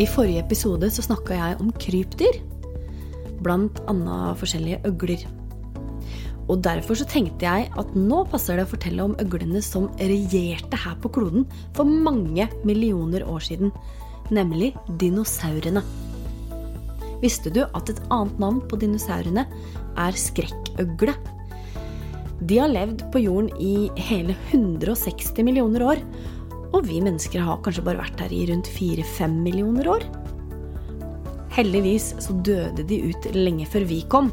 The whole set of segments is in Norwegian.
I forrige episode så snakka jeg om krypdyr, blant annet forskjellige øgler. Og derfor så tenkte jeg at nå passer det å fortelle om øglene som regjerte her på kloden for mange millioner år siden, nemlig dinosaurene. Visste du at et annet navn på dinosaurene er skrekkøgle? De har levd på jorden i hele 160 millioner år, og vi mennesker har kanskje bare vært her i rundt 4-5 millioner år. Heldigvis så døde de ut lenge før vi kom.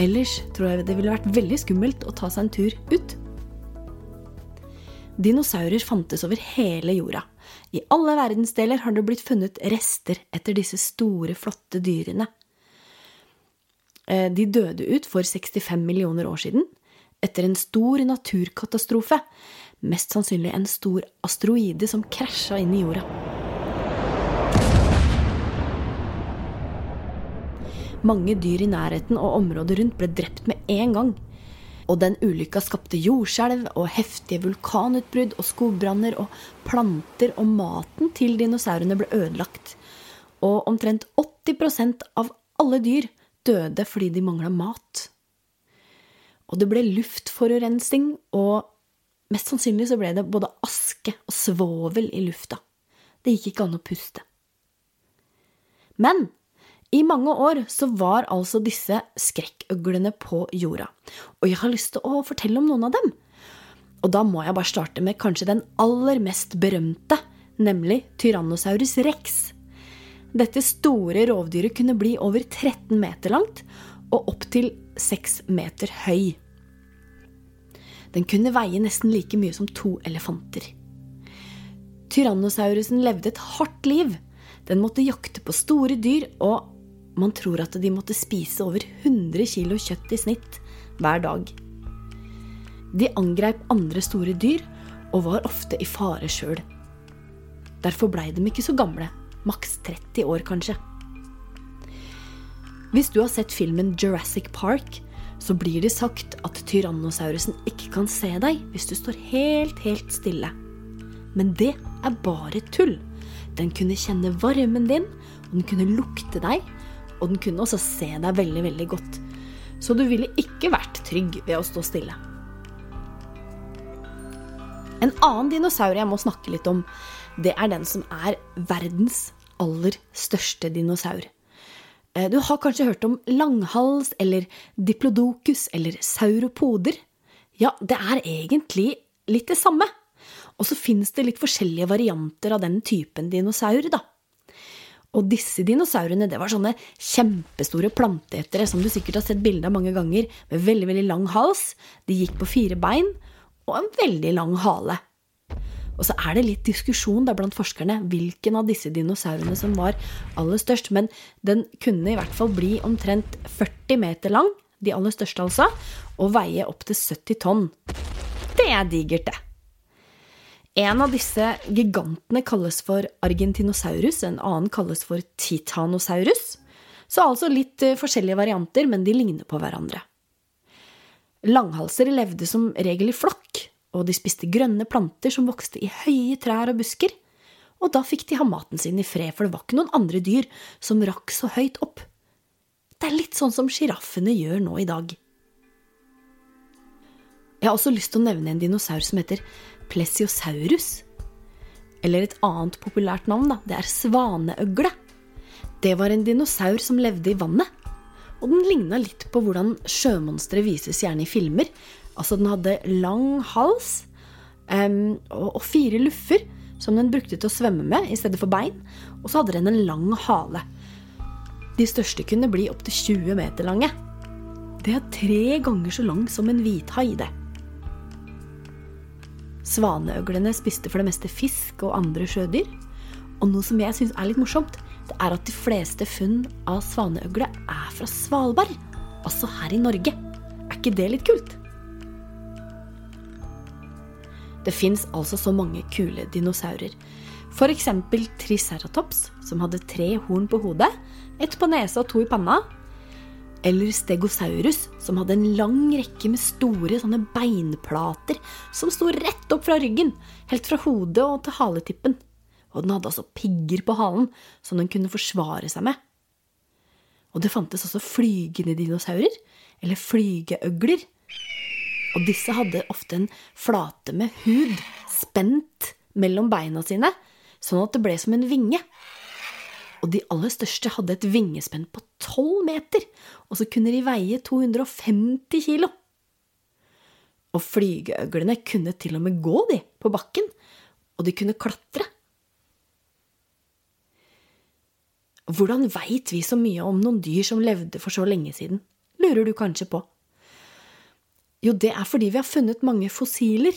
Ellers tror jeg det ville vært veldig skummelt å ta seg en tur ut. Dinosaurer fantes over hele jorda. I alle verdensdeler har det blitt funnet rester etter disse store, flotte dyrene. Eh, de døde ut for 65 millioner år siden, etter en stor naturkatastrofe Mest sannsynlig en stor asteroide som krasja inn i jorda. Mange dyr i nærheten og området rundt ble drept med en gang. Og den ulykka skapte jordskjelv og heftige vulkanutbrudd og skogbranner, og planter og maten til dinosaurene ble ødelagt. Og omtrent 80% av alle dyr døde fordi de mangla mat. Og det ble luftforurensning og Mest sannsynlig så ble det både aske og svovel i lufta. Det gikk ikke an å puste. Men i mange år så var altså disse skrekkøglene på jorda. Og jeg har lyst til å fortelle om noen av dem. Og da må jeg bare starte med kanskje den aller mest berømte, nemlig Tyrannosaurus rex. Dette store rovdyret kunne bli over 13 meter langt og opptil 6 meter høy. Den kunne veie nesten like mye som to elefanter. Tyrannosaurusen levde et hardt liv. Den måtte jakte på store dyr, og man tror at de måtte spise over 100 kilo kjøtt i snitt hver dag. De angrep andre store dyr og var ofte i fare sjøl. Derfor blei de ikke så gamle. Maks 30 år, kanskje. Hvis du har sett filmen Jurassic Park, så blir det sagt at tyrannosaurusen ikke kan se deg hvis du står helt, helt stille. Men det er bare tull. Den kunne kjenne varmen din, og den kunne lukte deg, og den kunne også se deg veldig, veldig godt. Så du ville ikke vært trygg ved å stå stille. En annen dinosaur jeg må snakke litt om, det er den som er verdens aller største dinosaur. Eh, du har kanskje hørt om langhals eller diplodocus eller sauropoder? Ja, det er egentlig litt det samme. Og så finnes det litt forskjellige varianter av den typen dinosaur, da. Og disse dinosaurene det var sånne kjempestore planteetere som du sikkert har sett bilde av mange ganger, med veldig, veldig lang hals. De gikk på fire bein og en veldig lang hale. Og så er det litt diskusjon da blant forskerne hvilken av disse dinosaurene som var aller størst. Men den kunne i hvert fall bli omtrent 40 meter lang, de aller største altså, og veie opptil 70 tonn. Det er digert, det. En av disse gigantene kalles for argentinosaurus, en annen kalles for titanosaurus. Så altså litt eh, forskjellige varianter, men de ligner på hverandre. Langhalser levde som regel i flokk, og de spiste grønne planter som vokste i høye trær og busker. Og da fikk de ha maten sin i fred, for det var ikke noen andre dyr som rakk så høyt opp. Det er litt sånn som sjiraffene gjør nå i dag. Jeg har også lyst til å nevne en dinosaur som heter plesiosaurus. Eller et annet populært navn, da. Det er svaneøgle. Det var en dinosaur som levde i vannet. Og den ligna litt på hvordan sjømonstre vises gjerne i filmer, Altså, den hadde lang hals um, og, og, fire luffer som den brukte til å svømme med i stedet for bein. Og så hadde den en lang hale. De største kunne bli opptil 20 meter lange. Det er tre ganger så lang som en hvithai, det. Svaneøglene spiste for det meste fisk og andre sjødyr. Og noe som jeg syns er litt morsomt, det er at de fleste funn av svaneøgle er fra Svalbard. Altså her i Norge. Er ikke det litt kult? Det fins altså så mange kule dinosaurer. F.eks. Triceratops, som hadde tre horn på hodet, ett på nesa og to i panna. Eller Stegosaurus, som hadde en lang rekke med store sånne beinplater som sto rett opp fra ryggen, helt fra hodet og til haletippen. Og den hadde altså pigger på halen som den kunne forsvare seg med. Og det fantes også flygende dinosaurer, eller flygeøgler. Og disse hadde ofte en flate med hud spent mellom beina sine, sånn at det ble som en vinge. Og de aller største hadde et vingespenn på tolv meter, og så kunne de veie 250 kilo. Og flygeøglene kunne til og med gå, de, på bakken, og de kunne klatre. Hvordan veit vi så mye om noen dyr som levde for så lenge siden, lurer du kanskje på. Jo, det er fordi vi har funnet mange fossiler.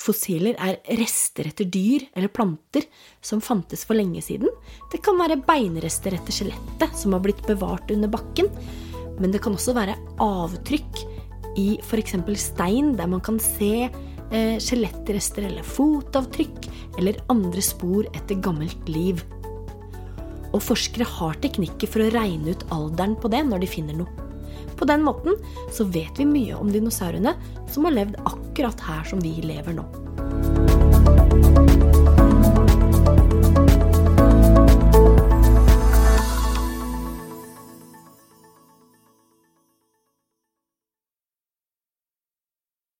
Fossiler er rester etter dyr eller planter som fantes for lenge siden. Det kan være beinrester etter skjelettet som har blitt bevart under bakken, men det kan også være avtrykk i f.eks. stein, der man kan se eh, skjelettrester eller fotavtrykk eller andre spor etter gammelt liv. Og forskere har teknikker for å regne ut alderen på det når de finner noe. På den måten så vet vi mye om dinosaurene som har levd akkurat her som vi lever nå.